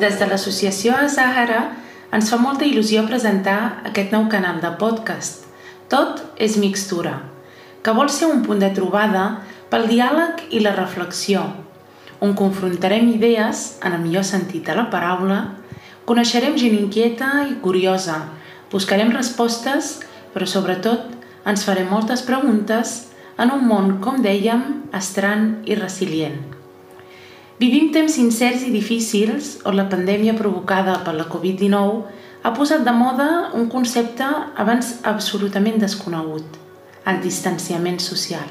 des de l'associació Sahara ens fa molta il·lusió presentar aquest nou canal de podcast. Tot és mixtura, que vol ser un punt de trobada pel diàleg i la reflexió, on confrontarem idees, en el millor sentit de la paraula, coneixerem gent inquieta i curiosa, buscarem respostes, però sobretot ens farem moltes preguntes en un món, com dèiem, estrany i resilient. Vivim temps incerts i difícils on la pandèmia provocada per la Covid-19 ha posat de moda un concepte abans absolutament desconegut, el distanciament social.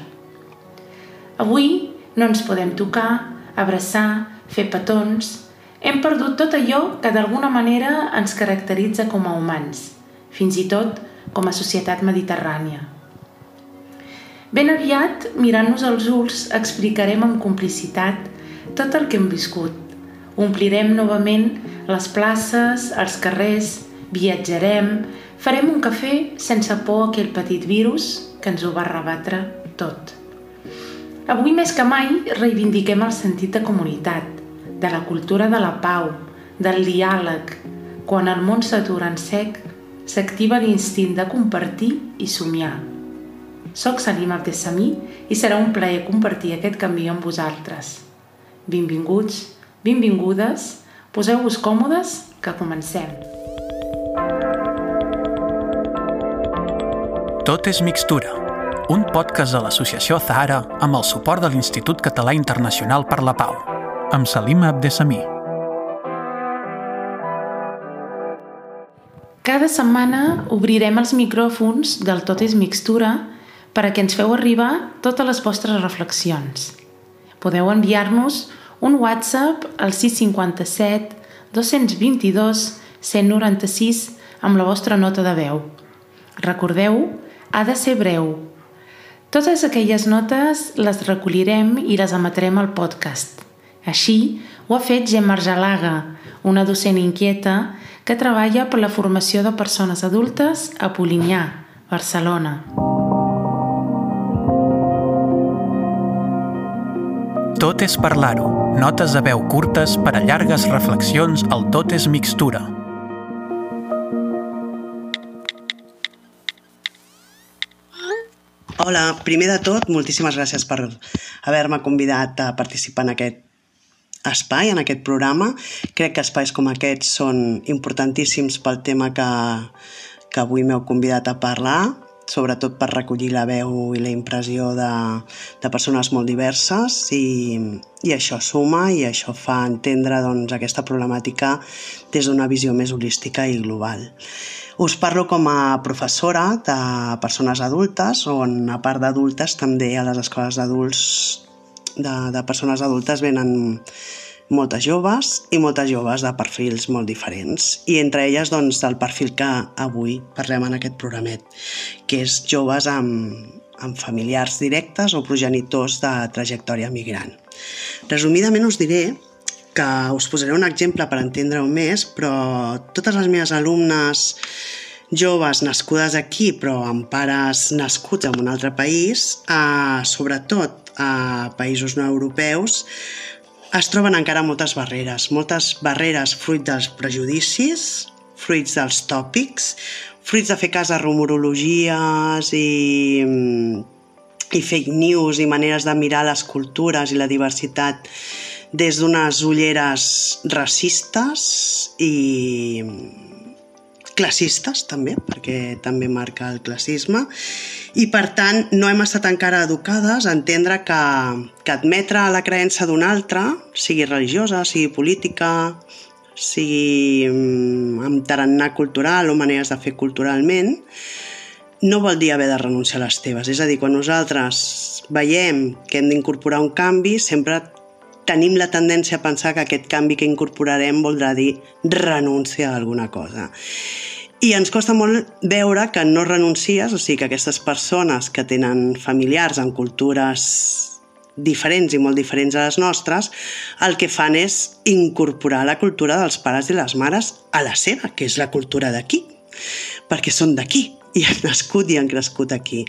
Avui no ens podem tocar, abraçar, fer petons... Hem perdut tot allò que d'alguna manera ens caracteritza com a humans, fins i tot com a societat mediterrània. Ben aviat, mirant-nos als ulls, explicarem amb complicitat tot el que hem viscut. Omplirem novament les places, els carrers, viatjarem, farem un cafè sense por a aquell petit virus que ens ho va rebatre tot. Avui més que mai reivindiquem el sentit de comunitat, de la cultura de la pau, del diàleg. Quan el món s'atura en sec, s'activa l'instint de compartir i somiar. Soc Salim Abdesamí i serà un plaer compartir aquest camí amb vosaltres. Benvinguts, benvingudes, poseu-vos còmodes, que comencem. Tot és mixtura, un podcast de l'associació Zahara amb el suport de l'Institut Català Internacional per la Pau, amb Salim Abdesamí. Cada setmana obrirem els micròfons del Tot és mixtura per a que ens feu arribar totes les vostres reflexions. Podeu enviar-nos un WhatsApp al 657 222 196 amb la vostra nota de veu. Recordeu, ha de ser breu. Totes aquelles notes les recollirem i les emetrem al podcast. Així ho ha fet Gemma Argelaga, una docent inquieta que treballa per la formació de persones adultes a Polinyà, Barcelona. Tot és parlar-ho. Notes de veu curtes per a llargues reflexions al Tot és mixtura. Hola, primer de tot, moltíssimes gràcies per haver-me convidat a participar en aquest espai, en aquest programa. Crec que espais com aquests són importantíssims pel tema que, que avui m'heu convidat a parlar sobretot per recollir la veu i la impressió de, de persones molt diverses i, i això suma i això fa entendre doncs, aquesta problemàtica des d'una visió més holística i global. Us parlo com a professora de persones adultes, on a part d'adultes també a les escoles d'adults de, de persones adultes venen moltes joves i moltes joves de perfils molt diferents. I entre elles, doncs, del perfil que avui parlem en aquest programet, que és joves amb, amb familiars directes o progenitors de trajectòria migrant. Resumidament us diré que us posaré un exemple per entendre-ho més, però totes les meves alumnes joves nascudes aquí però amb pares nascuts en un altre país, eh, sobretot a països no europeus, es troben encara moltes barreres, moltes barreres fruit dels prejudicis, fruits dels tòpics, fruits de fer cas a rumorologies i, i fake news i maneres de mirar les cultures i la diversitat des d'unes ulleres racistes i classistes també, perquè també marca el classisme, i per tant no hem estat encara educades a entendre que, que admetre la creença d'un altre, sigui religiosa, sigui política, sigui mm, amb tarannà cultural o maneres de fer culturalment, no vol dir haver de renunciar a les teves. És a dir, quan nosaltres veiem que hem d'incorporar un canvi, sempre tenim la tendència a pensar que aquest canvi que incorporarem voldrà dir renúncia a alguna cosa. I ens costa molt veure que no renuncies, o sigui que aquestes persones que tenen familiars en cultures diferents i molt diferents a les nostres, el que fan és incorporar la cultura dels pares i les mares a la seva, que és la cultura d'aquí, perquè són d'aquí i han nascut i han crescut aquí.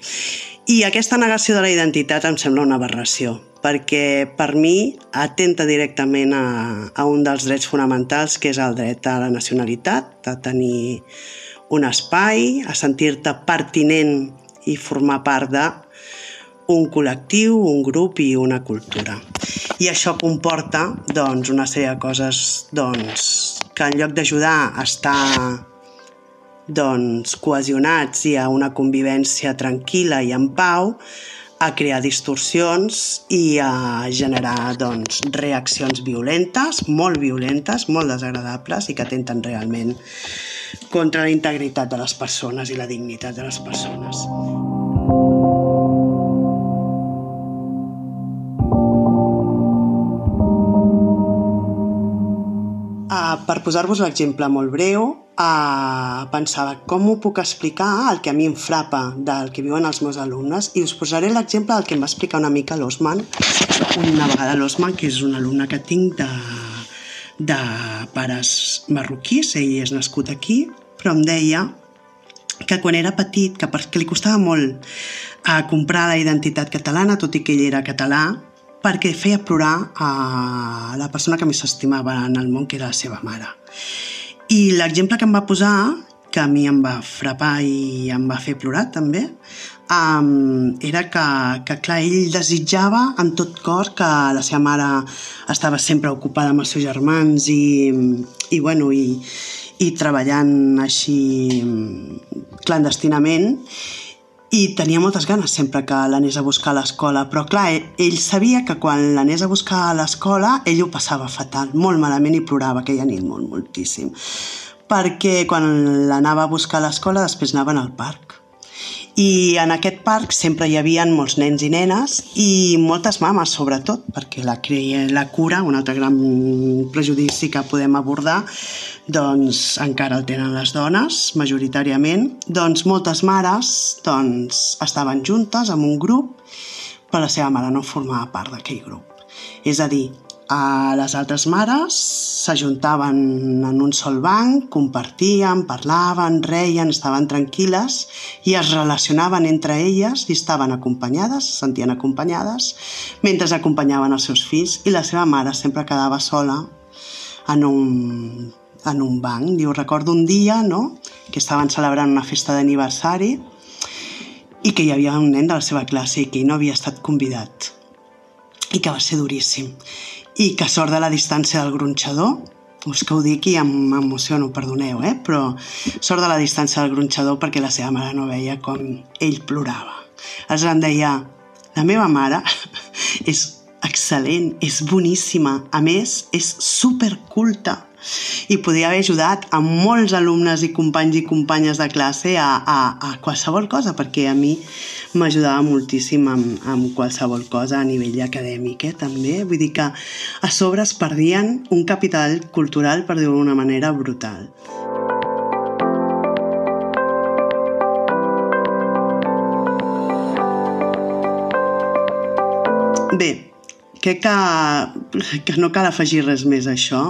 I aquesta negació de la identitat em sembla una aberració, perquè per mi atenta directament a, a un dels drets fonamentals que és el dret a la nacionalitat, a tenir un espai, a sentir-te pertinent i formar part de un col·lectiu, un grup i una cultura. I això comporta doncs, una sèrie de coses doncs, que en lloc d'ajudar a estar doncs, cohesionats i a una convivència tranquil·la i en pau, a crear distorsions i a generar doncs, reaccions violentes, molt violentes, molt desagradables i que atenten realment contra la integritat de les persones i la dignitat de les persones. Uh, per posar-vos l'exemple molt breu, uh, pensava com ho puc explicar el que a mi em frapa del que viuen els meus alumnes i us posaré l'exemple del que em va explicar una mica l'Osman, una vegada l'Osman, que és un alumne que tinc de, de pares marroquís, ell és nascut aquí, però em deia que quan era petit, que perquè li costava molt a uh, comprar la identitat catalana, tot i que ell era català, perquè feia plorar a la persona que més s'estimava en el món, que era la seva mare. I l'exemple que em va posar, que a mi em va frapar i em va fer plorar també, um, era que, que, clar, ell desitjava en tot cor que la seva mare estava sempre ocupada amb els seus germans i, i, bueno, i, i treballant així clandestinament. I tenia moltes ganes sempre que l'anés a buscar a l'escola, però clar, ell sabia que quan l'anés a buscar a l'escola ell ho passava fatal, molt malament i plorava aquella nit molt, moltíssim. Perquè quan l'anava a buscar a l'escola després anaven al parc i en aquest parc sempre hi havia molts nens i nenes i moltes mames, sobretot, perquè la, la cura, un altre gran prejudici que podem abordar, doncs encara el tenen les dones, majoritàriament. Doncs moltes mares doncs, estaven juntes amb un grup, però la seva mare no formava part d'aquell grup. És a dir, a les altres mares s'ajuntaven en un sol banc, compartien, parlaven, reien, estaven tranquil·les i es relacionaven entre elles i estaven acompanyades, se sentien acompanyades, mentre acompanyaven els seus fills i la seva mare sempre quedava sola en un, en un banc. Diu, recordo un dia no? que estaven celebrant una festa d'aniversari i que hi havia un nen de la seva classe i que no havia estat convidat i que va ser duríssim i que sort de la distància del gronxador, us que ho dic i m'emociono, perdoneu, eh? però sort de la distància del gronxador perquè la seva mare no veia com ell plorava. Aleshores em deia, la meva mare és excel·lent, és boníssima, a més, és superculta i podia haver ajudat a molts alumnes i companys i companyes de classe a, a, a qualsevol cosa, perquè a mi m'ajudava moltíssim amb, amb qualsevol cosa a nivell acadèmic, eh, també. Vull dir que a sobre es perdien un capital cultural, per dir-ho d'una manera, brutal. Bé, crec que, que no cal afegir res més a això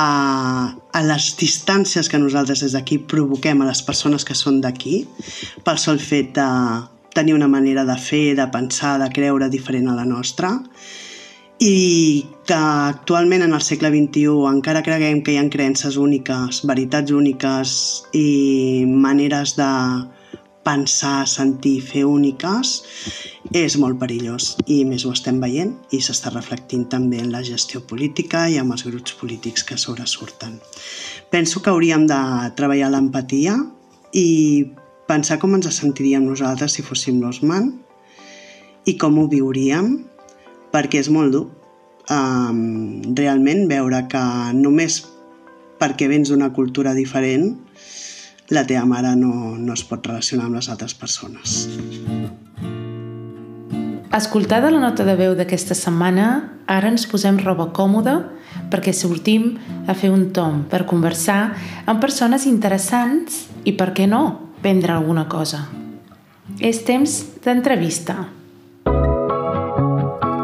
a, a les distàncies que nosaltres des d'aquí provoquem a les persones que són d'aquí pel sol fet de tenir una manera de fer, de pensar, de creure diferent a la nostra i que actualment en el segle XXI encara creguem que hi ha creences úniques, veritats úniques i maneres de pensar, sentir, fer úniques és molt perillós i més ho estem veient i s'està reflectint també en la gestió política i amb els grups polítics que sobresurten. Penso que hauríem de treballar l'empatia i pensar com ens sentiríem nosaltres si fóssim l'Osman i com ho viuríem perquè és molt dur um, realment veure que només perquè vens d'una cultura diferent la teva mare no, no es pot relacionar amb les altres persones. Escoltada la nota de veu d'aquesta setmana, ara ens posem roba còmoda perquè sortim a fer un tom per conversar amb persones interessants i, per què no, prendre alguna cosa. És temps d'entrevista.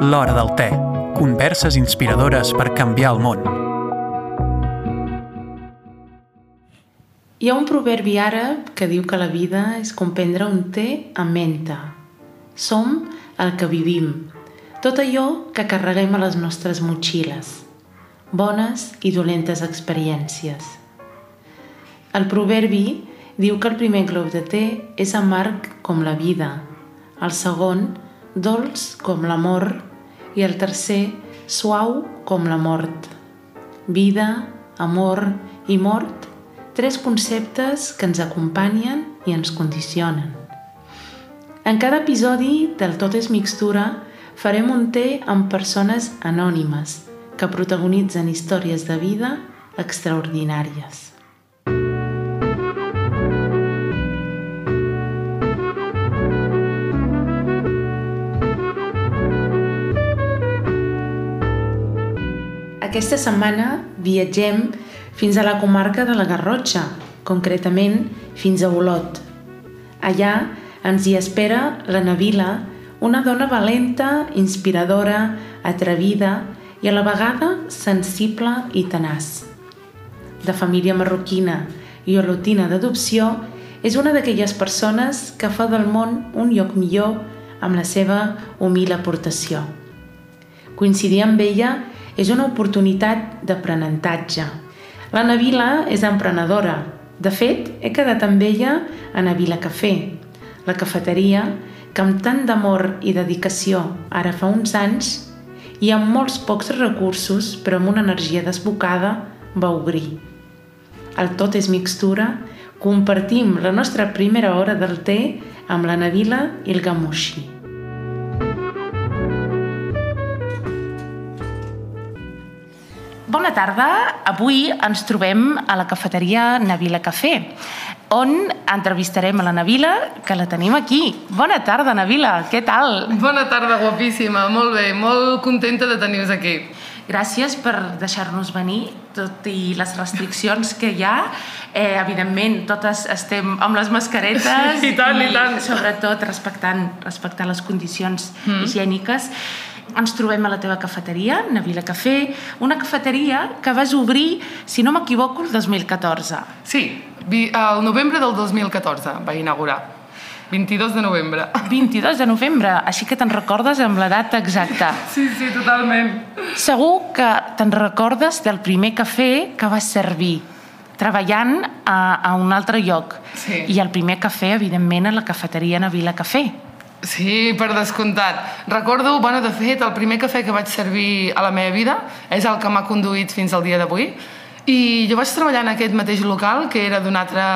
L'Hora del Te. Converses inspiradores per canviar el món. Hi ha un proverbi àrab que diu que la vida és com prendre un té amb menta. Som el que vivim. tot allò que carreguem a les nostres motxilles, bones i dolentes experiències. El proverbi diu que el primer glob de té és amarg com la vida, el segon, dolç com l'amor i el tercer, suau com la mort. Vida, amor i mort, tres conceptes que ens acompanyen i ens condicionen. En cada episodi del Tot és mixtura farem un té amb persones anònimes que protagonitzen històries de vida extraordinàries. Aquesta setmana viatgem fins a la comarca de la Garrotxa, concretament fins a Olot. Allà ens hi espera la Navila, una dona valenta, inspiradora, atrevida i a la vegada sensible i tenaç. De família marroquina i olotina d'adopció, és una d'aquelles persones que fa del món un lloc millor amb la seva humil aportació. Coincidir amb ella és una oportunitat d'aprenentatge. La Navila és emprenedora. De fet, he quedat amb ella a Navila Cafè, la cafeteria que amb tant d'amor i dedicació ara fa uns anys i amb molts pocs recursos però amb una energia desbocada va obrir. El tot és mixtura, compartim la nostra primera hora del té amb la Navila i el Gamushi. Bona tarda. Avui ens trobem a la cafeteria Navila Cafè, on entrevistarem a la Navila, que la tenim aquí. Bona tarda, Navila. Què tal? Bona tarda, guapíssima. Molt bé, molt contenta de tenir-vos aquí. Gràcies per deixar-nos venir, tot i les restriccions que hi ha. Eh, evidentment, totes estem amb les mascaretes I tant, i tant. sobretot respectant, respectant les condicions mm. higièniques. Ens trobem a la teva cafeteria, Navila Cafè, una cafeteria que vas obrir, si no m'equivoco, el 2014. Sí, el novembre del 2014 va inaugurar. 22 de novembre. 22 de novembre, així que te'n recordes amb la data exacta. Sí, sí, totalment. Segur que te'n recordes del primer cafè que vas servir, treballant a, a un altre lloc. Sí. I el primer cafè, evidentment, a la cafeteria Navila Cafè. Sí, per descomptat. Recordo, bueno, de fet, el primer cafè que vaig servir a la meva vida és el que m'ha conduït fins al dia d'avui. I jo vaig treballar en aquest mateix local, que era d'una altra,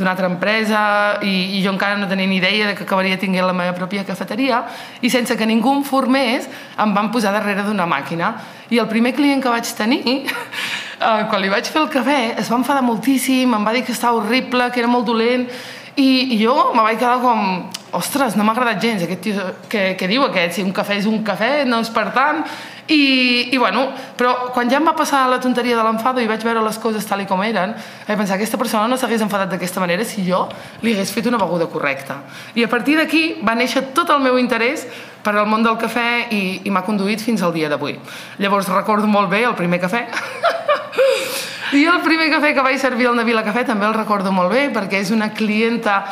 altra empresa, i, i jo encara no tenia ni idea de que acabaria tinguent la meva pròpia cafeteria, i sense que ningú em formés, em van posar darrere d'una màquina. I el primer client que vaig tenir, eh, quan li vaig fer el cafè, es va enfadar moltíssim, em va dir que estava horrible, que era molt dolent, i, i jo me vaig quedar com ostres, no m'ha agradat gens aquest tio que, que diu aquest, si un cafè és un cafè, no és per tant i, i bueno, però quan ja em va passar la tonteria de l'enfado i vaig veure les coses tal i com eren, vaig pensar aquesta persona no s'hagués enfadat d'aquesta manera si jo li hagués fet una beguda correcta i a partir d'aquí va néixer tot el meu interès per al món del cafè i, i m'ha conduït fins al dia d'avui. Llavors recordo molt bé el primer cafè. I el primer cafè que vaig servir al Navila Cafè també el recordo molt bé perquè és una clienta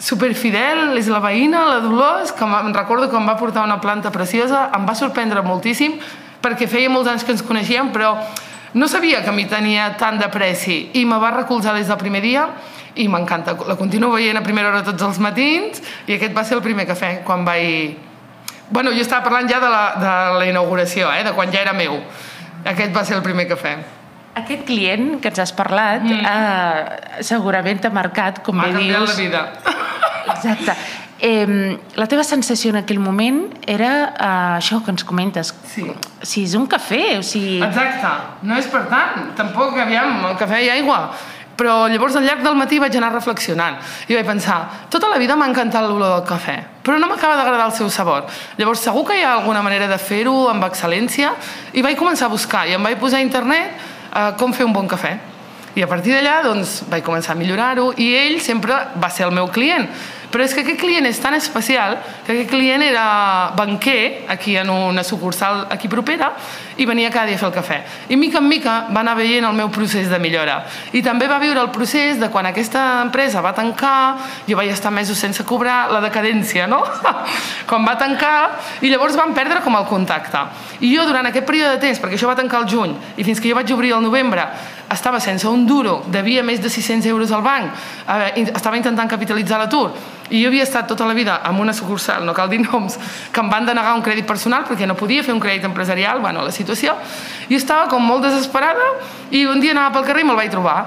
superfidel, és la veïna, la Dolors, que em recordo que em va portar una planta preciosa, em va sorprendre moltíssim perquè feia molts anys que ens coneixíem, però no sabia que m'hi tenia tant de pressi i me va recolzar des del primer dia i m'encanta. La continuo veient a primera hora tots els matins i aquest va ser el primer cafè quan vaig... Bueno, jo estava parlant ja de la, de la inauguració, eh? de quan ja era meu. Aquest va ser el primer cafè. Aquest client que ens has parlat mm. eh, segurament t'ha marcat, com M'ha bé dius. la vida. Exacte. Eh, la teva sensació en aquell moment era eh, això que ens comentes. Sí. Si és un cafè, o sigui... Exacte, no és per tant, tampoc, aviam, el cafè i aigua. Però llavors al llarg del matí vaig anar reflexionant i vaig pensar, tota la vida m'ha encantat l'olor del cafè, però no m'acaba d'agradar el seu sabor. Llavors segur que hi ha alguna manera de fer-ho amb excel·lència i vaig començar a buscar i em vaig posar a internet eh, com fer un bon cafè. I a partir d'allà doncs, vaig començar a millorar-ho i ell sempre va ser el meu client. Però és que aquest client és tan especial que aquest client era banquer aquí en una sucursal aquí propera i venia cada dia a fer el cafè. I mica en mica va anar veient el meu procés de millora. I també va viure el procés de quan aquesta empresa va tancar, jo vaig estar mesos sense cobrar, la decadència, no? quan va tancar, i llavors van perdre com el contacte. I jo durant aquest període de temps, perquè això va tancar el juny, i fins que jo vaig obrir el novembre, estava sense un duro, devia més de 600 euros al banc, estava intentant capitalitzar l'atur, i jo havia estat tota la vida amb una sucursal, no cal dir noms, que em van denegar un crèdit personal perquè no podia fer un crèdit empresarial, bueno, la situació, i estava com molt desesperada i un dia anava pel carrer i me'l vaig trobar.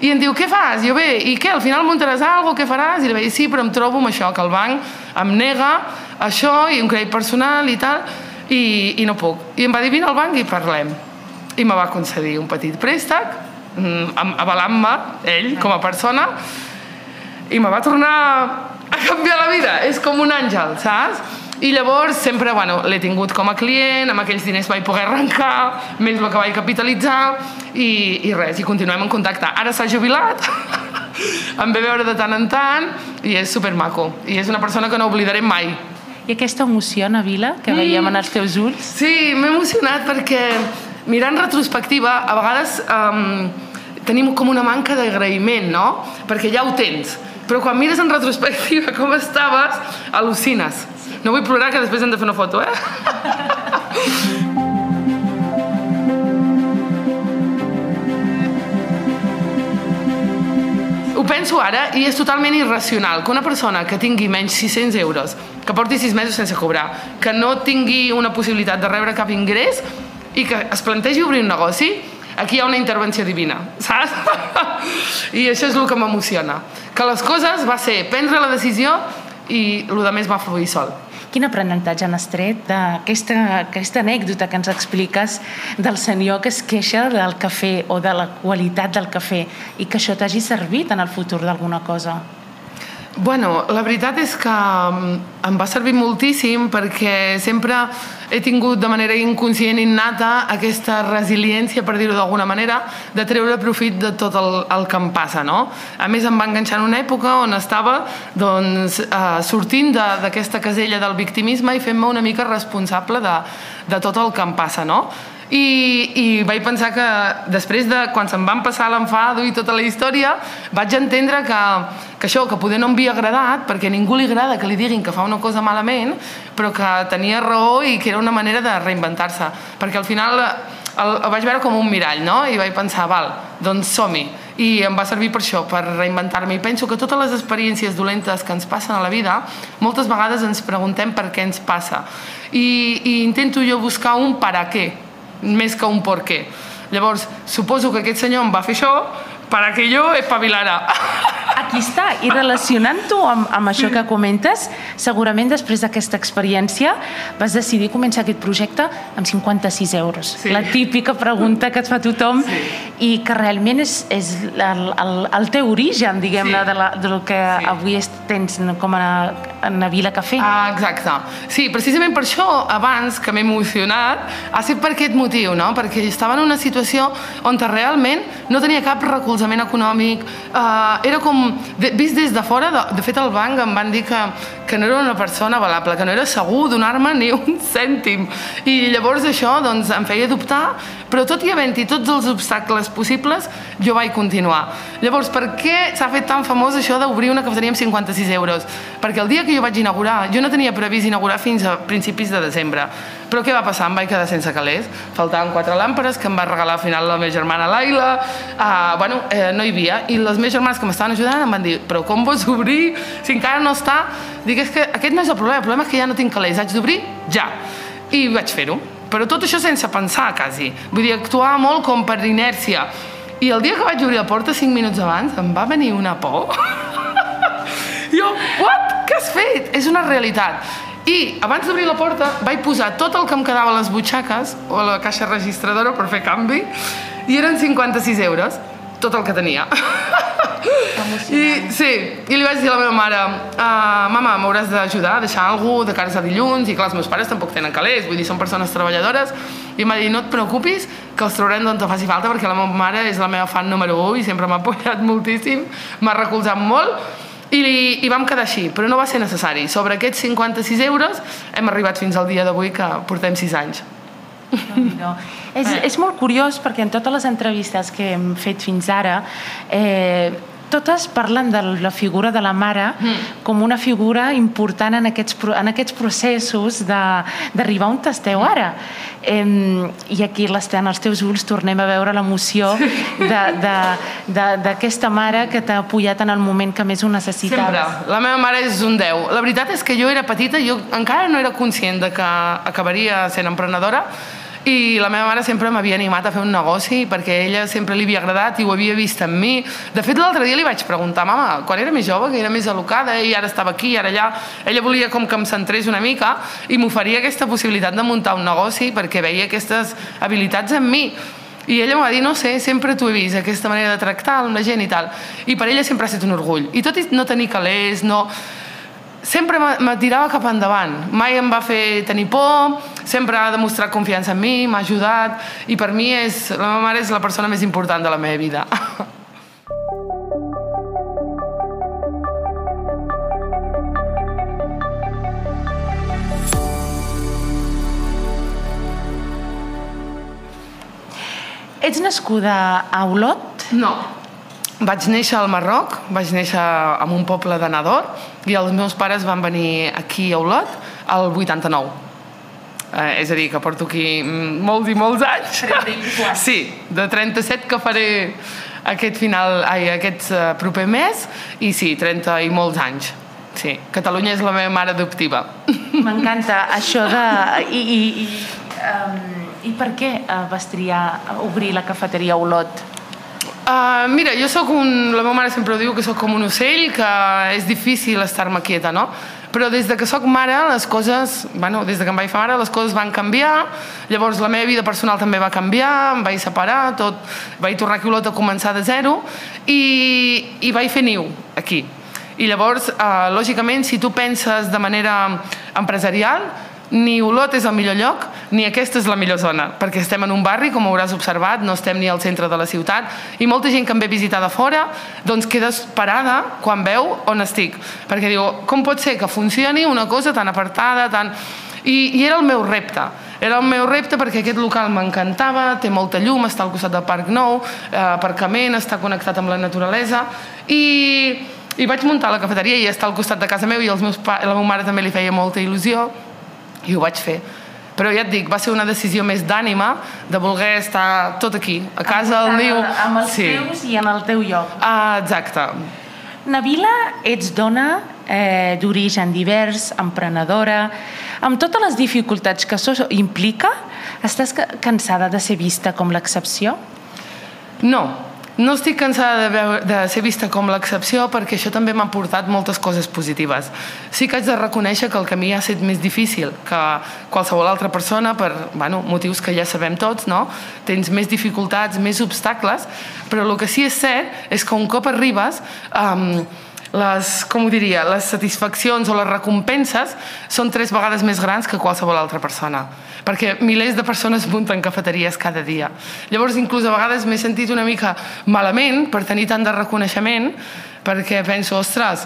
I em diu, què fas? I jo, bé, i què, al final muntaràs alguna cosa, què faràs? I li vaig dir, sí, però em trobo amb això, que el banc em nega això i un crèdit personal i tal, i, i no puc. I em va dir, vine al banc i parlem. I me va concedir un petit préstec, mm, avalant-me, ell, com a persona, i me va tornar a canviar la vida. És com un àngel, saps? I llavors sempre bueno, l'he tingut com a client, amb aquells diners vaig poder arrencar, més el que vaig capitalitzar i, i res, i continuem en contacte. Ara s'ha jubilat, em ve veure de tant en tant i és supermaco. I és una persona que no oblidaré mai. I aquesta emoció, Navila, que mm. veiem en els teus ulls? Sí, m'he emocionat perquè mirant retrospectiva, a vegades um, tenim com una manca d'agraïment, no? Perquè ja ho tens però quan mires en retrospectiva com estaves, al·lucines. No vull plorar, que després hem de fer una foto, eh? Ho penso ara i és totalment irracional que una persona que tingui menys 600 euros, que porti 6 mesos sense cobrar, que no tingui una possibilitat de rebre cap ingrés i que es plantegi obrir un negoci, aquí hi ha una intervenció divina, saps? I això és el que m'emociona. Que les coses va ser prendre la decisió i el de més va fluir sol. Quin aprenentatge han estret d'aquesta aquesta anècdota que ens expliques del senyor que es queixa del cafè o de la qualitat del cafè i que això t'hagi servit en el futur d'alguna cosa? Bueno, la veritat és que mm, em va servir moltíssim perquè sempre he tingut de manera inconscient innata aquesta resiliència, per dir-ho d'alguna manera, de treure profit de tot el, el que em passa, no? A més, em va enganxar en una època on estava doncs, eh, sortint d'aquesta casella del victimisme i fent-me una mica responsable de, de tot el que em passa, no? I, i vaig pensar que després de quan se'm van passar l'enfado i tota la història vaig entendre que, que això, que poder no em havia agradat perquè a ningú li agrada que li diguin que fa una cosa malament però que tenia raó i que era una manera de reinventar-se. Perquè al final el, el vaig veure com un mirall no? i vaig pensar, val, doncs som-hi. I em va servir per això, per reinventar-me. I penso que totes les experiències dolentes que ens passen a la vida moltes vegades ens preguntem per què ens passa. I, i intento jo buscar un per a què més que un por què. Llavors, suposo que aquest senyor em va fer això para que jo espavilara. Aquí està, i relacionant-ho amb, amb això que comentes, segurament després d'aquesta experiència vas decidir començar aquest projecte amb 56 euros. Sí. La típica pregunta que et fa tothom sí. i que realment és, és el, el, el teu origen, diguem-ne, sí. de, la, de lo que sí. avui tens com a, a Vila Cafè. Ah, exacte. Sí, precisament per això, abans que m'he emocionat, ha sigut per aquest motiu, no? Perquè estava en una situació on realment no tenia cap recolzament recolzament econòmic, eh, era com, de, vist des de fora, de, de fet al banc em van dir que, que no era una persona valable, que no era segur donar-me ni un cèntim. I llavors això doncs, em feia dubtar, però tot i havent-hi tots els obstacles possibles, jo vaig continuar. Llavors, per què s'ha fet tan famós això d'obrir una cafeteria amb 56 euros? Perquè el dia que jo vaig inaugurar, jo no tenia previst inaugurar fins a principis de desembre. Però què va passar? Em vaig quedar sense calés. Faltaven quatre làmperes que em va regalar al final la meva germana Laila. Uh, bueno, eh, no hi havia. I les meves germanes que m'estaven ajudant em van dir però com vols obrir si encara no està? Dic, és que aquest no és el problema, el problema és que ja no tinc calés, haig d'obrir ja. I vaig fer-ho. Però tot això sense pensar, quasi. Vull dir, actuar molt com per inèrcia. I el dia que vaig obrir la porta, cinc minuts abans, em va venir una por. jo, what? Què has fet? És una realitat. I abans d'obrir la porta vaig posar tot el que em quedava a les butxaques o a la caixa registradora per fer canvi i eren 56 euros, tot el que tenia. I, sí, i li vaig dir a la meva mare uh, mama, m'hauràs d'ajudar a deixar alguna de cares a dilluns? I clar, els meus pares tampoc tenen calés vull dir, són persones treballadores. I em va dir, no et preocupis que els traurem d'on te faci falta perquè la meva mare és la meva fan número 1 i sempre m'ha apoyat moltíssim m'ha recolzat molt I, i vam quedar així, però no va ser necessari. Sobre aquests 56 euros hem arribat fins al dia d'avui que portem 6 anys. No. És, és molt curiós perquè en totes les entrevistes que hem fet fins ara eh, totes parlen de la figura de la mare mm. com una figura important en aquests, en aquests processos d'arribar on esteu ara. Eh, I aquí les, en els teus ulls tornem a veure l'emoció d'aquesta mare que t'ha apoyat en el moment que més ho necessitaves. Sempre. La meva mare és un 10. La veritat és que jo era petita, jo encara no era conscient de que acabaria sent emprenedora, i la meva mare sempre m'havia animat a fer un negoci perquè ella sempre li havia agradat i ho havia vist en mi. De fet, l'altre dia li vaig preguntar, mama, quan era més jove, que era més alocada i ara estava aquí, ara allà, ella volia com que em centrés una mica i m'oferia aquesta possibilitat de muntar un negoci perquè veia aquestes habilitats en mi. I ella em va dir, no sé, sempre t'ho he vist, aquesta manera de tractar amb la gent i tal. I per ella sempre ha estat un orgull. I tot i no tenir calés, no sempre me tirava cap endavant. Mai em va fer tenir por, sempre ha demostrat confiança en mi, m'ha ajudat i per mi és, la meva mare és la persona més important de la meva vida. Ets nascuda a Olot? No, vaig néixer al Marroc, vaig néixer en un poble de Nador i els meus pares van venir aquí a Olot al 89. Eh, és a dir, que porto aquí molts i molts anys. Sí, de 37 que faré aquest final, ai, aquest uh, proper mes i sí, 30 i molts anys. Sí, Catalunya és la meva mare adoptiva. M'encanta això de... I, i, i, um, I per què uh, vas triar obrir la cafeteria Olot? Uh, mira, jo sóc un... La meva mare sempre diu que sóc com un ocell, que és difícil estar-me quieta, no? Però des de que sóc mare, les coses... Bueno, des de que em vaig fer mare, les coses van canviar. Llavors, la meva vida personal també va canviar, em vaig separar, tot... Vaig tornar aquí a Olot a començar de zero i, i vaig fer niu aquí. I llavors, uh, lògicament, si tu penses de manera empresarial, ni Olot és el millor lloc, ni aquesta és la millor zona, perquè estem en un barri, com hauràs observat, no estem ni al centre de la ciutat, i molta gent que em ve visitar de fora, doncs queda parada quan veu on estic, perquè diu, com pot ser que funcioni una cosa tan apartada, tan... I, i era el meu repte, era el meu repte perquè aquest local m'encantava, té molta llum, està al costat del Parc Nou, eh, aparcament, està connectat amb la naturalesa, i, i vaig muntar la cafeteria i està al costat de casa meu i els meus pa... la meva mare també li feia molta il·lusió, i ho vaig fer però ja et dic, va ser una decisió més d'ànima de voler estar tot aquí, a casa, al niu. Amb els sí. teus i en el teu lloc. Ah, exacte. Nabila, ets dona eh, d'origen divers, emprenedora, amb totes les dificultats que això implica, estàs cansada de ser vista com l'excepció? No, no estic cansada de, veure, de ser vista com l'excepció perquè això també m'ha portat moltes coses positives. Sí que haig de reconèixer que el camí ha estat més difícil que qualsevol altra persona per bueno, motius que ja sabem tots, no? Tens més dificultats, més obstacles, però el que sí és cert és que un cop arribes... Um, les, com ho diria, les satisfaccions o les recompenses són tres vegades més grans que qualsevol altra persona perquè milers de persones munten cafeteries cada dia. Llavors, inclús a vegades m'he sentit una mica malament per tenir tant de reconeixement, perquè penso, ostres,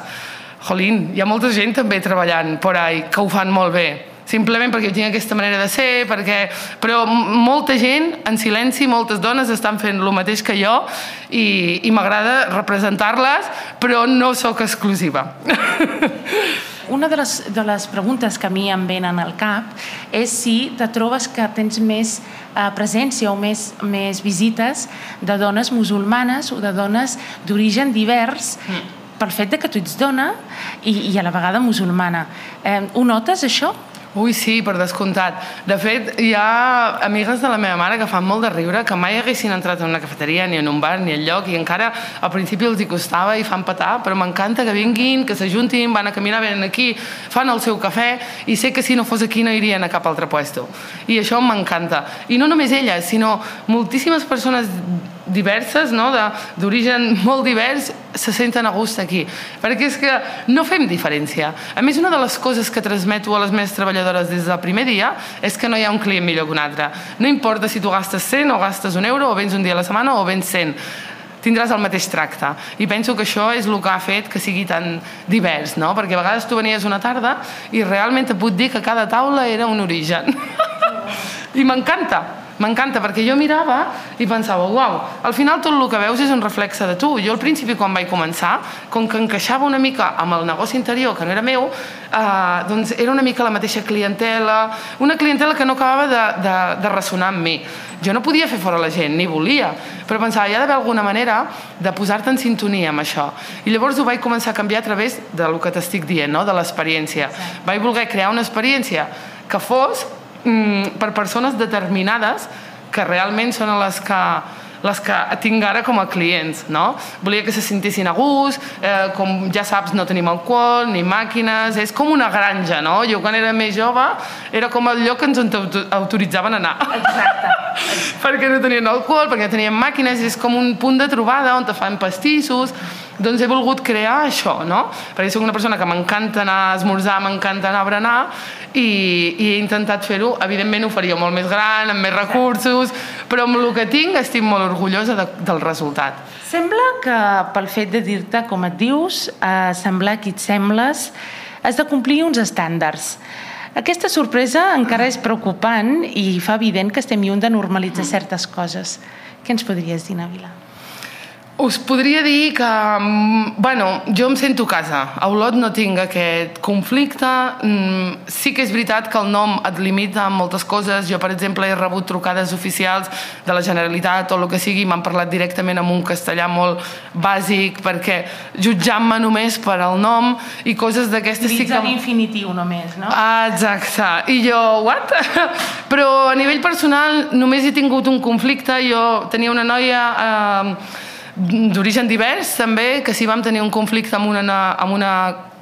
jolín, hi ha molta gent també treballant por ahí que ho fan molt bé simplement perquè jo tinc aquesta manera de ser, perquè... però molta gent, en silenci, moltes dones estan fent el mateix que jo i, i m'agrada representar-les, però no sóc exclusiva. Una de les, de les preguntes que a mi em venen al cap és si te trobes que tens més eh, presència o més, més visites de dones musulmanes o de dones d'origen divers mm. pel fet de que tu ets dona i, i a la vegada musulmana. Eh, ho notes, això? Ui, sí, per descomptat. De fet, hi ha amigues de la meva mare que fan molt de riure, que mai haguessin entrat en una cafeteria, ni en un bar, ni en lloc, i encara al principi els hi costava i fan petar, però m'encanta que vinguin, que s'ajuntin, van a caminar, venen aquí, fan el seu cafè, i sé que si no fos aquí no irien a cap altre puesto. I això m'encanta. I no només elles, sinó moltíssimes persones diverses, no? d'origen molt divers, se senten a gust aquí. Perquè és que no fem diferència. A més, una de les coses que transmeto a les meves treballadores des del primer dia és que no hi ha un client millor que un altre. No importa si tu gastes 100 o gastes un euro, o vens un dia a la setmana o vens 100 tindràs el mateix tracte. I penso que això és el que ha fet que sigui tan divers, no? Perquè a vegades tu venies una tarda i realment et puc dir que cada taula era un origen. I m'encanta, M'encanta, perquè jo mirava i pensava, uau, al final tot el que veus és un reflexe de tu. Jo al principi, quan vaig començar, com que encaixava una mica amb el negoci interior, que no era meu, eh, doncs era una mica la mateixa clientela, una clientela que no acabava de, de, de ressonar amb mi. Jo no podia fer fora la gent, ni volia, però pensava, hi ha d'haver alguna manera de posar-te en sintonia amb això. I llavors ho vaig començar a canviar a través del que t'estic dient, no? de l'experiència. Vaig voler crear una experiència que fos mm, per persones determinades que realment són les que les que tinc ara com a clients, no? Volia que se sentissin a gust, eh, com ja saps no tenim alcohol ni màquines, és com una granja, no? Jo quan era més jove era com el lloc que ens autoritzaven a anar. Exacte. perquè no tenien alcohol, perquè no tenien màquines, és com un punt de trobada on te fan pastissos, doncs he volgut crear això, no? Perquè soc una persona que m'encanta anar a esmorzar, m'encanta anar a berenar i, i he intentat fer-ho, evidentment ho faria molt més gran, amb més recursos, però amb el que tinc estic molt orgullosa de, del resultat. Sembla que pel fet de dir-te com et dius, eh, semblar qui et sembles, has de complir uns estàndards. Aquesta sorpresa encara és preocupant i fa evident que estem lluny de normalitzar certes coses. Què ens podries dir, Navila? Us podria dir que, mm, bueno, jo em sento a casa. A Olot no tinc aquest conflicte. Mm, sí que és veritat que el nom et limita en moltes coses. Jo, per exemple, he rebut trucades oficials de la Generalitat o el que sigui, m'han parlat directament amb un castellà molt bàsic perquè jutjant-me només per al nom i coses d'aquestes sí que... infinitiu només, no? Ah, exacte. I jo, what? Però a nivell personal només he tingut un conflicte. Jo tenia una noia... Eh, d'origen divers també, que sí vam tenir un conflicte amb una, amb una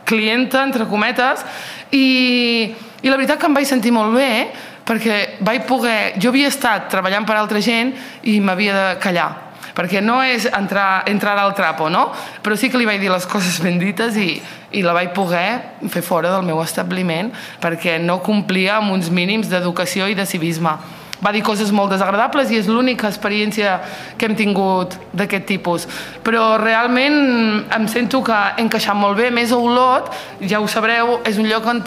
clienta, entre cometes, i, i la veritat que em vaig sentir molt bé, perquè vaig poder... Jo havia estat treballant per altra gent i m'havia de callar, perquè no és entrar, entrar al trapo, no? Però sí que li vaig dir les coses ben dites i, i la vaig poder fer fora del meu establiment perquè no complia amb uns mínims d'educació i de civisme va dir coses molt desagradables i és l'única experiència que hem tingut d'aquest tipus. Però realment em sento que he encaixat molt bé. Més a Olot, ja ho sabreu, és un lloc on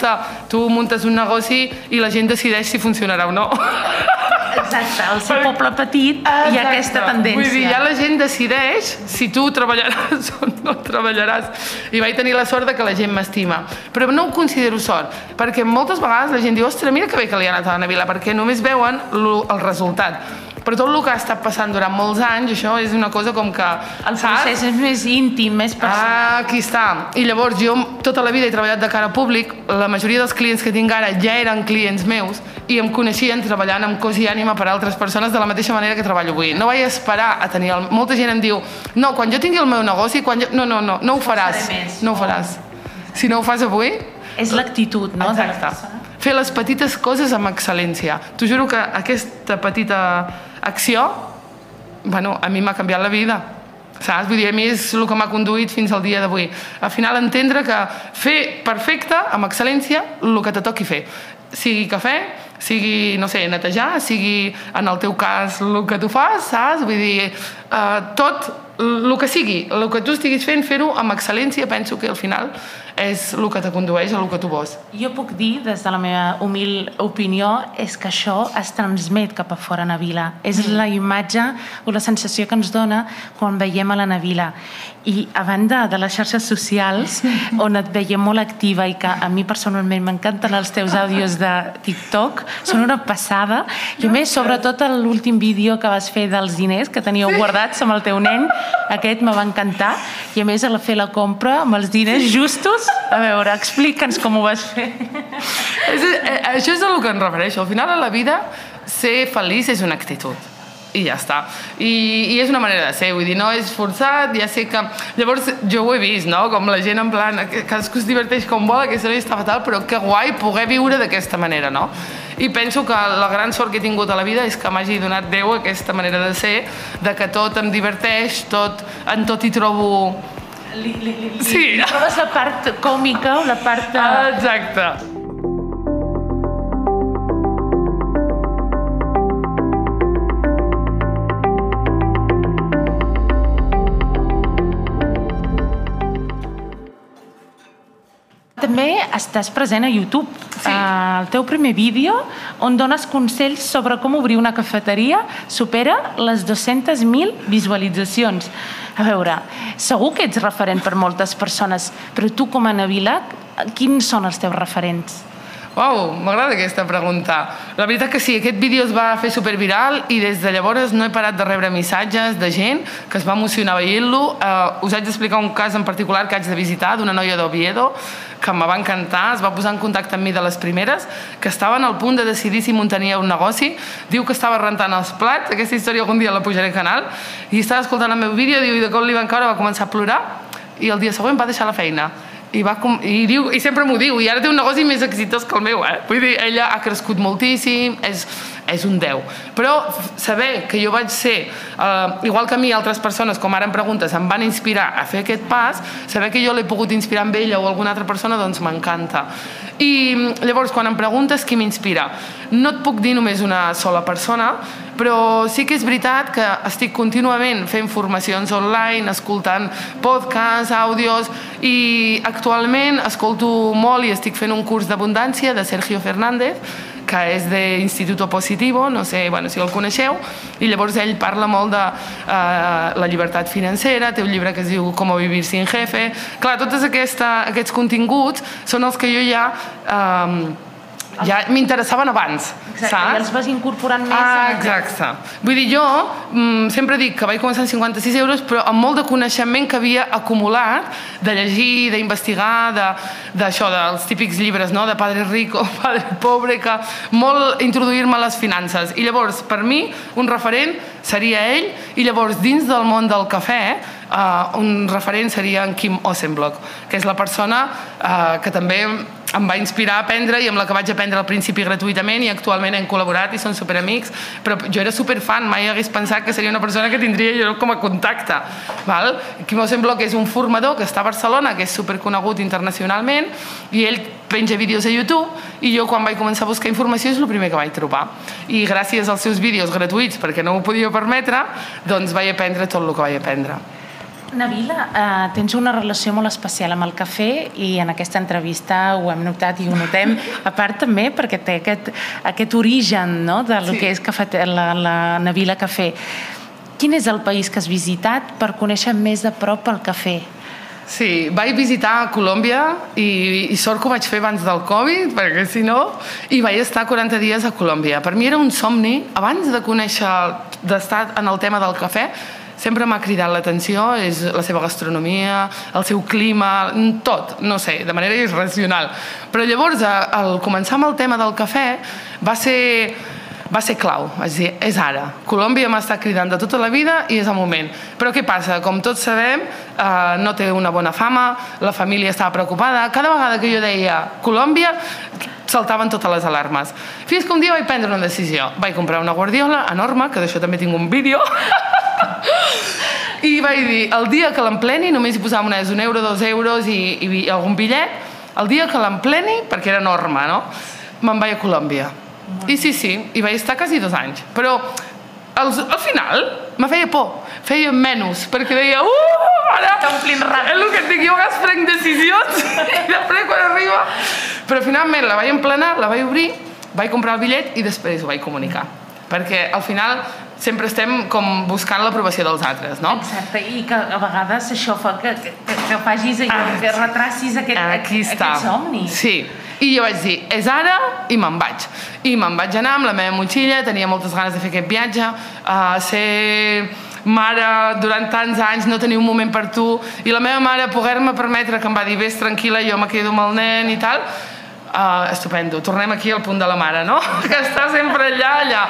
tu muntes un negoci i la gent decideix si funcionarà o no. Exacte, el ser poble petit Exacte. i aquesta tendència. Vull dir, ja la gent decideix si tu treballaràs o no treballaràs. I vaig tenir la sort de que la gent m'estima. Però no ho considero sort, perquè moltes vegades la gent diu, ostres, mira que bé que li ha anat a la Navila, perquè només veuen el resultat però tot el que ha estat passant durant molts anys, això és una cosa com que... El procés saps? és més íntim, més personal. Ah, aquí està. I llavors jo tota la vida he treballat de cara a públic, la majoria dels clients que tinc ara ja eren clients meus i em coneixien treballant amb cos i ànima per a altres persones de la mateixa manera que treballo avui. No vaig esperar a tenir... El... Molta gent em diu, no, quan jo tingui el meu negoci, quan jo... No, no, no, no ho faràs. No ho faràs. Si no ho fas avui... És l'actitud, no? Exacte. Fer les petites coses amb excel·lència. T'ho juro que aquesta petita acció, bueno, a mi m'ha canviat la vida saps? Vull dir, a mi és el que m'ha conduït fins al dia d'avui. Al final entendre que fer perfecte, amb excel·lència, el que te toqui fer. Sigui cafè, sigui, no sé, netejar, sigui, en el teu cas, el que tu fas, saps? Vull dir, eh, tot, el que sigui, el que tu estiguis fent, fer-ho amb excel·lència, penso que al final és el que te condueix a el que tu vols. Jo puc dir, des de la meva humil opinió, és que això es transmet cap a fora Navila. És mm. la imatge o la sensació que ens dona quan veiem a la Navila. I a banda de les xarxes socials, on et veiem molt activa i que a mi personalment m'encanten els teus àudios de TikTok, són una passada. I a més, sobretot l'últim vídeo que vas fer dels diners que teníeu guardats amb el teu nen, aquest me va encantar. I a més, a fer la compra amb els diners justos a veure, explica'ns com ho vas fer. és, eh, això és el que em refereixo. Al final, a la vida, ser feliç és una actitud i ja està. I, I és una manera de ser, vull dir, no és forçat, ja sé que... Llavors, jo ho he vist, no?, com la gent en plan, cadascú es diverteix com vol, aquesta noia està fatal, però que guai poder viure d'aquesta manera, no? I penso que la gran sort que he tingut a la vida és que m'hagi donat Déu aquesta manera de ser, de que tot em diverteix, tot, en tot hi trobo li, li, li, li, sí. li trobes la part còmica o la part... De... Exacte. també estàs present a YouTube. Sí. Uh, el teu primer vídeo, on dones consells sobre com obrir una cafeteria, supera les 200.000 visualitzacions. A veure, segur que ets referent per moltes persones, però tu com a Navila, quins són els teus referents? Uau, m'agrada aquesta pregunta. La veritat que sí, aquest vídeo es va fer superviral i des de llavors no he parat de rebre missatges de gent que es va emocionar veient-lo. Uh, us haig d'explicar un cas en particular que haig de visitar d'una noia d'Oviedo que me va encantar, es va posar en contacte amb mi de les primeres, que estaven al punt de decidir si muntania un negoci, diu que estava rentant els plats, aquesta història algun dia la pujaré al canal, i estava escoltant el meu vídeo, diu, i de cop li van caure, va començar a plorar, i el dia següent va deixar la feina i, va com, i, diu, i sempre m'ho diu i ara té un negoci més exitós que el meu eh? vull dir, ella ha crescut moltíssim és, és un 10 però saber que jo vaig ser uh, igual que a mi altres persones com ara em preguntes em van inspirar a fer aquest pas saber que jo l'he pogut inspirar amb ella o alguna altra persona doncs m'encanta. I llavors quan em preguntes qui m'inspira no et puc dir només una sola persona però sí que és veritat que estic contínuament fent formacions online, escoltant podcasts, àudios i actualment escolto molt i estic fent un curs d'abundància de Sergio Fernández que és d'Instituto Positivo, no sé bueno, si el coneixeu, i llavors ell parla molt de uh, la llibertat financera, té un llibre que es diu Com vivir sin jefe. Clar, tots aquesta, aquests continguts són els que jo ja... Um, ja m'interessaven abans, Exacte, saps? i els vas incorporant més. Ah, en- exacte. Vull dir, jo mm, sempre dic que vaig començar amb 56 euros, però amb molt de coneixement que havia acumulat de llegir, d'investigar, de- d'això, de, dels típics llibres, no?, de Padre Rico, Padre Pobre, que molt introduir-me a les finances. I llavors, per mi, un referent seria ell, i llavors, dins del món del cafè, uh, un referent seria en Kim Osenblock, que és la persona uh, que també em va inspirar a aprendre i amb la que vaig aprendre al principi gratuïtament i actualment hem col·laborat i són superamics. Però jo era superfan, mai hagués pensat que seria una persona que tindria jo com a contacte val? Quim Osenblock és un formador que està a Barcelona, que és superconegut internacionalment i ell penja vídeos a YouTube i jo quan vaig començar a buscar informació és el primer que vaig trobar. I gràcies als seus vídeos gratuïts perquè no m'ho podia permetre doncs vaig aprendre tot el que vaig aprendre Navila, eh, tens una relació molt especial amb el cafè i en aquesta entrevista ho hem notat i ho notem, a part també perquè té aquest, aquest origen no, del Sí. que és cafete, la, la Navila Cafè. Quin és el país que has visitat per conèixer més de prop el cafè? Sí, vaig visitar Colòmbia i, i sort que ho vaig fer abans del Covid, perquè si no... I vaig estar 40 dies a Colòmbia. Per mi era un somni, abans de conèixer, d'estar en el tema del cafè, sempre m'ha cridat l'atenció, és la seva gastronomia, el seu clima, tot, no sé, de manera irracional. Però llavors, al començar amb el tema del cafè, va ser va ser clau, és dir, és ara. Colòmbia m'ha estat cridant de tota la vida i és el moment. Però què passa? Com tots sabem, eh, no té una bona fama, la família estava preocupada. Cada vegada que jo deia Colòmbia, saltaven totes les alarmes. Fins que un dia vaig prendre una decisió. Vaig comprar una guardiola enorme, que d'això també tinc un vídeo, i vaig dir, el dia que l'empleni, només hi posava monades un euro, dos euros i, i algun bitllet, el dia que l'empleni, perquè era enorme, no? Me'n vaig a Colòmbia. I sí, sí, hi vaig estar quasi dos anys. Però als, al final me feia por, feia menys, perquè deia, uh, ara... Està omplint ràpid. És el que et dic, jo a prenc decisions i després quan arriba... Però finalment la vaig emplenar, la vaig obrir, vaig comprar el bitllet i després ho vaig comunicar. Perquè al final sempre estem com buscant l'aprovació dels altres, no? Exacte, i que a vegades això fa que, que, que facis allò, Ah, que retracis aquest, Aquí està. aquest somni. Sí. I jo vaig dir, és ara i me'n vaig. I me'n vaig anar amb la meva motxilla, tenia moltes ganes de fer aquest viatge, uh, ser mare durant tants anys, no tenir un moment per tu, i la meva mare poder-me permetre que em va dir, vés tranquil·la, jo me quedo amb el nen i tal, Uh, estupendo, tornem aquí al punt de la mare, no? Que està sempre allà, allà.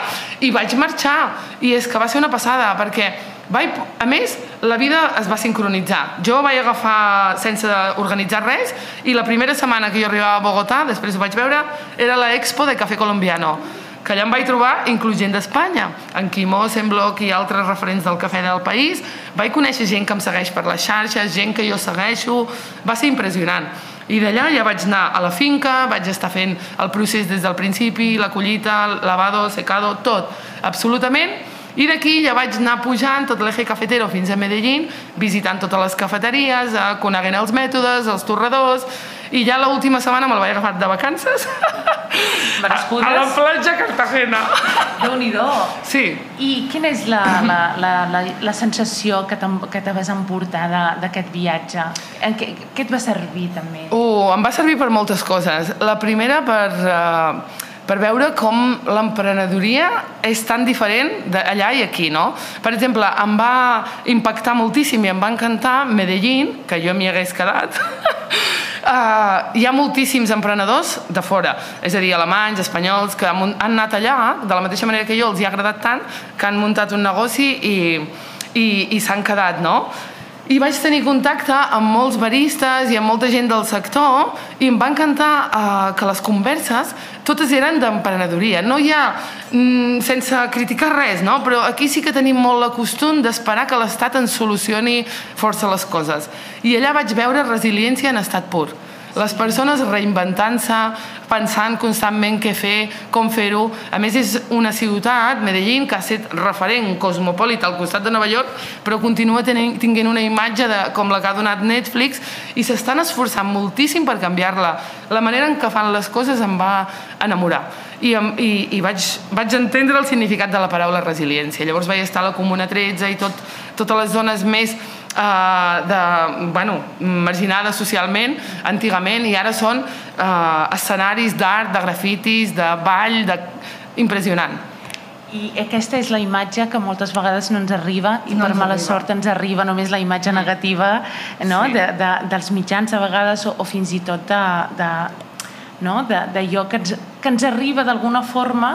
I vaig marxar, i és que va ser una passada, perquè vaig, a més, la vida es va sincronitzar. Jo vaig agafar sense organitzar res, i la primera setmana que jo arribava a Bogotà, després ho vaig veure, era la Expo de Cafè Colombiano que allà em vaig trobar inclús gent d'Espanya, en Quimó, Sembloc i altres referents del cafè del país. Vaig conèixer gent que em segueix per les xarxes, gent que jo segueixo, va ser impressionant. I d'allà ja vaig anar a la finca, vaig estar fent el procés des del principi, la collita, el lavado, secado, tot, absolutament. I d'aquí ja vaig anar pujant tot l'eje cafetero fins a Medellín, visitant totes les cafeteries, eh, coneguent els mètodes, els torradors, i ja l'última setmana me'l vaig agafar de vacances Merescudes. a, a la platja Cartagena. déu nhi Sí. I quina és la, la, la, la, la sensació que, que te vas emportar d'aquest viatge? En què, què et va servir també? Uh, em va servir per moltes coses. La primera per, uh, per veure com l'emprenedoria és tan diferent d'allà i aquí, no? Per exemple, em va impactar moltíssim i em va encantar Medellín, que jo m'hi hagués quedat. Uh, hi ha moltíssims emprenedors de fora, és a dir, alemanys, espanyols, que han anat allà, de la mateixa manera que jo, els hi ha agradat tant, que han muntat un negoci i, i, i s'han quedat, no? I vaig tenir contacte amb molts baristes i amb molta gent del sector i em va encantar eh, que les converses totes eren d'emprenedoria. No hi ha, mm, sense criticar res, no? però aquí sí que tenim molt la costum d'esperar que l'Estat ens solucioni força les coses. I allà vaig veure resiliència en estat pur. Les persones reinventant-se, pensant constantment què fer, com fer-ho. A més, és una ciutat, Medellín, que ha estat referent cosmopolita al costat de Nova York, però continua tenint, tinguent una imatge de, com la que ha donat Netflix i s'estan esforçant moltíssim per canviar-la. La manera en què fan les coses em va enamorar i, i, i vaig, vaig entendre el significat de la paraula resiliència. Llavors vaig estar a la Comuna 13 i tot, totes les zones més eh, de, bueno, marginades socialment antigament i ara són eh, escenaris d'art, de grafitis, de ball, de... impressionant. I aquesta és la imatge que moltes vegades no ens arriba i No per mala arriba. sort ens arriba només la imatge negativa no? Sí. de, de, dels mitjans a vegades o, o fins i tot de, de, no? d'allò que ens, que ens arriba d'alguna forma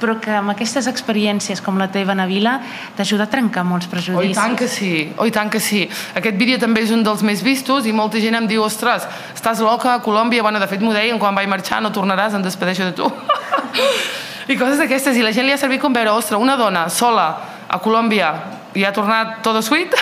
però que amb aquestes experiències com la teva, Navila, t'ajuda a trencar molts Oh, prejudicis. tant que sí, oh, i tant que sí. Aquest vídeo també és un dels més vistos i molta gent em diu, ostres, estàs loca a Colòmbia? Bueno, de fet m'ho deien quan vaig marxar, no tornaràs, em despedeixo de tu. I coses d'aquestes, i la gent li ha servit com veure, ostres, una dona sola a Colòmbia i ha tornat todo sweet?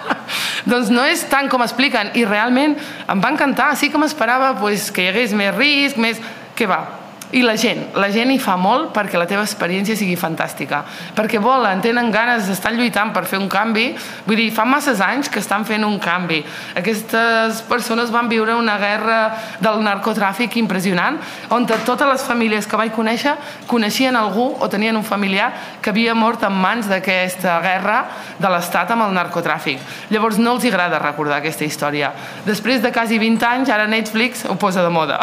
doncs no és tant com expliquen i realment em va encantar, sí que m'esperava pues, que hi hagués més risc, més... Què va? I la gent, la gent hi fa molt perquè la teva experiència sigui fantàstica, perquè volen, tenen ganes d'estar lluitant per fer un canvi, vull dir, fa masses anys que estan fent un canvi. Aquestes persones van viure una guerra del narcotràfic impressionant, on totes les famílies que vaig conèixer coneixien algú o tenien un familiar que havia mort en mans d'aquesta guerra de l'Estat amb el narcotràfic. Llavors no els agrada recordar aquesta història. Després de quasi 20 anys, ara Netflix ho posa de moda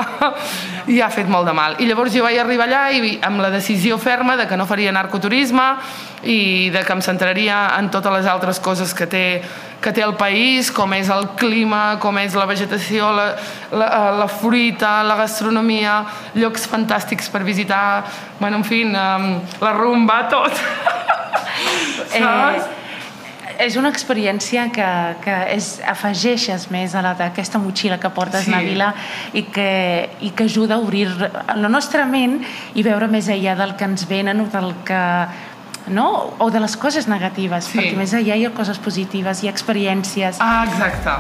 i ha fet molt de mal. I llavors jo vaig arribar allà i amb la decisió ferma de que no faria narcoturisme i de que em centraria en totes les altres coses que té que té el país, com és el clima, com és la vegetació, la, la, eh, la fruita, la gastronomia, llocs fantàstics per visitar, bueno, en fi, um, la rumba, tot. Saps? Eh, és una experiència que, que és, afegeixes més a la d'aquesta motxilla que portes, Sí. sí. Navila, i que, i que ajuda a obrir la nostra ment i veure més enllà del que ens venen o del que no? o de les coses negatives, Sí. perquè més enllà hi ha coses positives, hi ha experiències. Ah, exacte.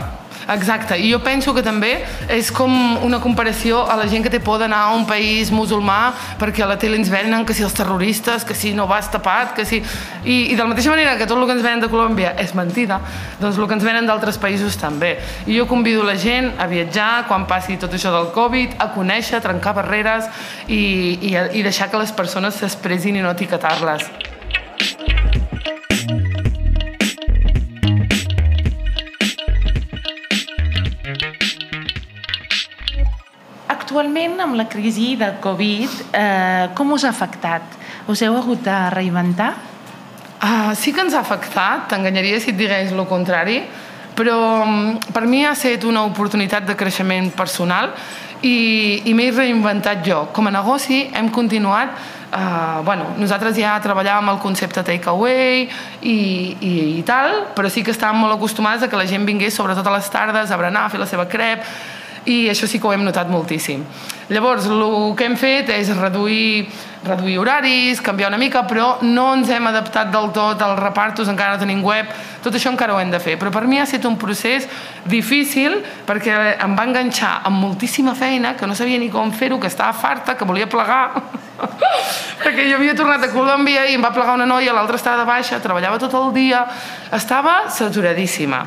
Exacte, i jo penso que també és com una comparació a la gent que té por d'anar a un país musulmà perquè a la tele ens venen que si els terroristes, que si no vas tapat, que si... I, I de la mateixa manera que tot el que ens venen de Colòmbia és mentida, doncs el que ens venen d'altres països també. I jo convido la gent a viatjar quan passi tot això del Covid, a conèixer, a trencar barreres i, i, i deixar que les persones s'expressin i no etiquetar-les. Actualment, amb la crisi del Covid, eh, com us ha afectat? Us heu hagut de reinventar? Uh, sí que ens ha afectat, t'enganyaria si et digués el contrari, però mm, per mi ha estat una oportunitat de creixement personal i, i m'he reinventat jo. Com a negoci hem continuat Uh, bueno, nosaltres ja treballàvem el concepte takeaway i, i, i tal, però sí que estàvem molt acostumats a que la gent vingués sobretot a les tardes a berenar, a fer la seva crep i això sí que ho hem notat moltíssim. Llavors, el que hem fet és reduir, reduir horaris, canviar una mica, però no ens hem adaptat del tot als repartos, encara no tenim web, tot això encara ho hem de fer. Però per mi ha estat un procés difícil perquè em va enganxar amb moltíssima feina, que no sabia ni com fer-ho, que estava farta, que volia plegar, perquè jo havia tornat a Colòmbia i em va plegar una noia, l'altra estava de baixa, treballava tot el dia, estava saturadíssima.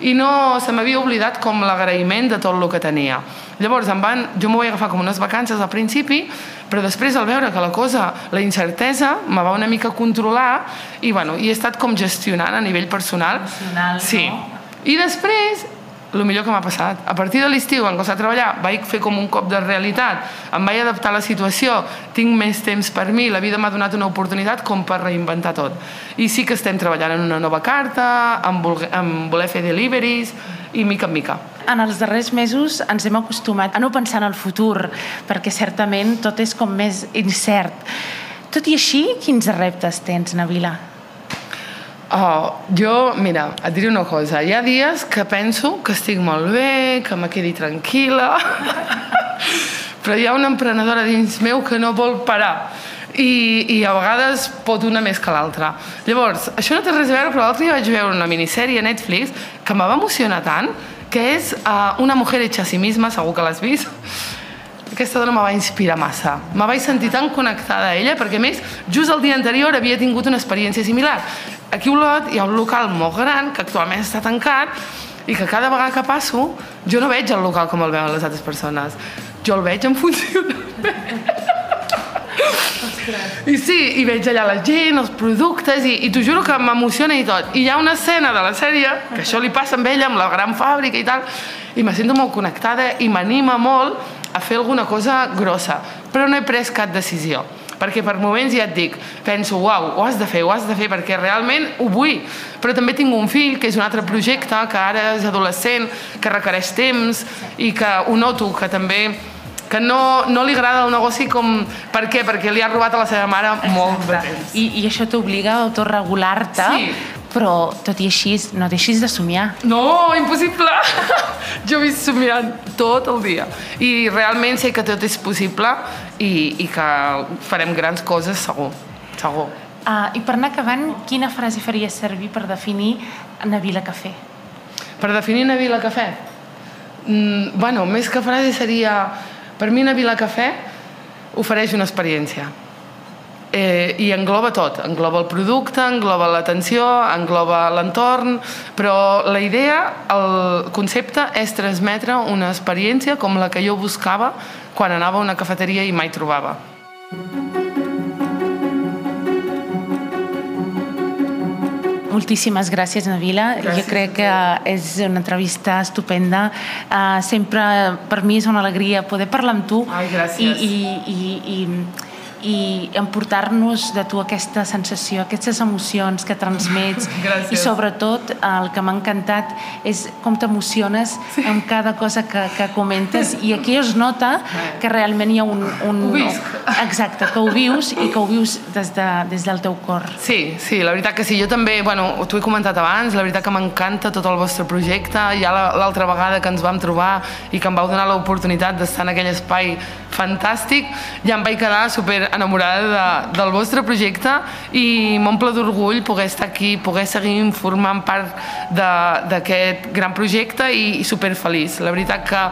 i no se m'havia oblidat com l'agraïment de tot el que tenia. Llavors, em van, jo m'ho vaig agafar com unes vacances al principi, però després al veure que la cosa, la incertesa, me va una mica controlar i, bueno, i he estat com gestionant a nivell personal. Personal, sí. no? I després el millor que m'ha passat. A partir de l'estiu vam començar a treballar, vaig fer com un cop de realitat, em vaig adaptar a la situació, tinc més temps per mi, la vida m'ha donat una oportunitat com per reinventar tot. I sí que estem treballant en una nova carta, en, voler, en voler fer deliveries, i mica en mica. En els darrers mesos ens hem acostumat a no pensar en el futur, perquè certament tot és com més incert. Tot i així, quins reptes tens, Navila? Oh, jo, mira, et diré una cosa. Hi ha dies que penso que estic molt bé, que me quedi tranquil·la, però hi ha una emprenedora dins meu que no vol parar i, i a vegades pot una més que l'altra. Llavors, això no té res a veure, però l'altre dia vaig veure una minissèrie a Netflix que me va emocionar tant, que és uh, Una mujer hecha a sí misma, segur que l'has vist, aquesta dona me va inspirar massa. Me vaig sentir tan connectada a ella, perquè a més, just el dia anterior havia tingut una experiència similar. Aquí a Olot hi ha un local molt gran, que actualment està tancat, i que cada vegada que passo, jo no veig el local com el veuen les altres persones. Jo el veig en funcionament. I sí, i veig allà la gent, els productes, i, i t'ho juro que m'emociona i tot. I hi ha una escena de la sèrie, que això li passa amb ella, amb la gran fàbrica i tal, i me sento molt connectada i m'anima molt a fer alguna cosa grossa, però no he pres cap decisió perquè per moments ja et dic, penso, uau, ho has de fer, ho has de fer, perquè realment ho vull. Però també tinc un fill, que és un altre projecte, que ara és adolescent, que requereix temps, i que ho noto, que també que no, no li agrada el negoci com... Per què? Perquè li ha robat a la seva mare molt de temps. I, I això t'obliga a autorregular-te, Sí. però tot i així no deixis de somiar. No, impossible! jo he vist somiant tot el dia. I realment sé que tot és possible i, i que farem grans coses segur, segur. Uh, I per anar acabant, quina frase faries servir per definir Navila Cafè? Per definir una vila cafè? Mm, bueno, més que frase seria... Per mi una vila cafè ofereix una experiència. Eh, I engloba tot. Engloba el producte, engloba l'atenció, engloba l'entorn, però la idea, el concepte és transmetre una experiència com la que jo buscava quan anava a una cafeteria i mai trobava. Moltíssimes gràcies, Navila. Gràcies jo crec que és una entrevista estupenda. Uh, sempre per mi és una alegria poder parlar amb tu Ai, gràcies. i, i, i, i, i emportar-nos de tu aquesta sensació, aquestes emocions que transmets Gràcies. i sobretot el que m'ha encantat és com t'emociones sí. amb cada cosa que, que comentes i aquí es nota que realment hi ha un... un Ho visc. Exacte, que ho vius i que ho vius des, de, des del teu cor. Sí, sí, la veritat que sí. Jo també, bueno, t'ho he comentat abans, la veritat que m'encanta tot el vostre projecte. Ja la- l'altra vegada que ens vam trobar i que em vau donar l'oportunitat d'estar en aquell espai fantàstic, ja em vaig quedar super enamorada de, del vostre projecte i m'omple d'orgull poder estar aquí, poder seguir formant part d'aquest gran projecte i, i super feliç. La veritat que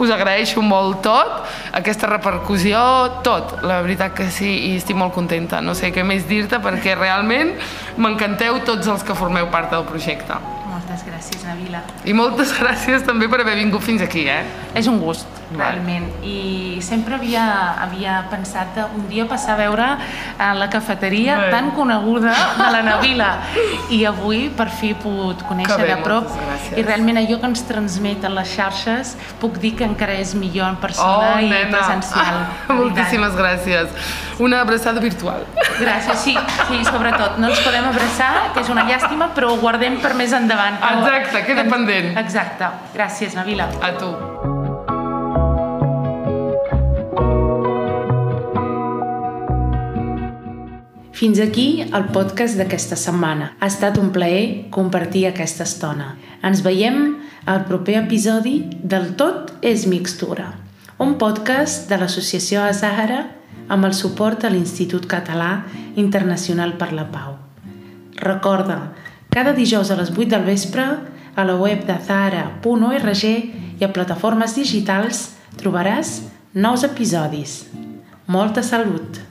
us agraeixo molt tot, aquesta repercussió, tot. La veritat que sí, i estic molt contenta. No sé què més dir-te perquè realment m'encanteu tots els que formeu part del projecte. Moltes gràcies, Navila. I moltes gràcies també per haver vingut fins aquí, eh? És un gust, realment. I sempre havia, havia pensat un dia passar a veure a la cafeteria Bé. tan coneguda de la Navila. I avui, per fi, he pogut conèixer bé, de prop. I realment allò que ens transmeten les xarxes, puc dir que encara és millor en persona oh, i nena. presencial. Ah, moltíssimes gràcies. Una abraçada virtual. Gràcies, sí, sí, sobretot. No ens podem abraçar, que és una llàstima, però ho guardem per més endavant. Exacte, queda pendent. Exacte. Gràcies, Navila. A tu. Fins aquí el podcast d'aquesta setmana. Ha estat un plaer compartir aquesta estona. Ens veiem al proper episodi del Tot és Mixtura, un podcast de l'Associació Azahara amb el suport de l'Institut Català Internacional per la Pau. Recorda, cada dijous a les 8 del vespre, a la web de zahara.org i a plataformes digitals trobaràs nous episodis. Molta salut!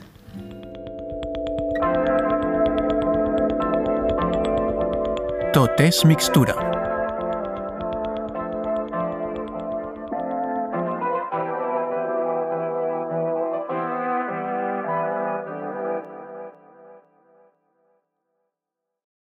Tot és mixtura.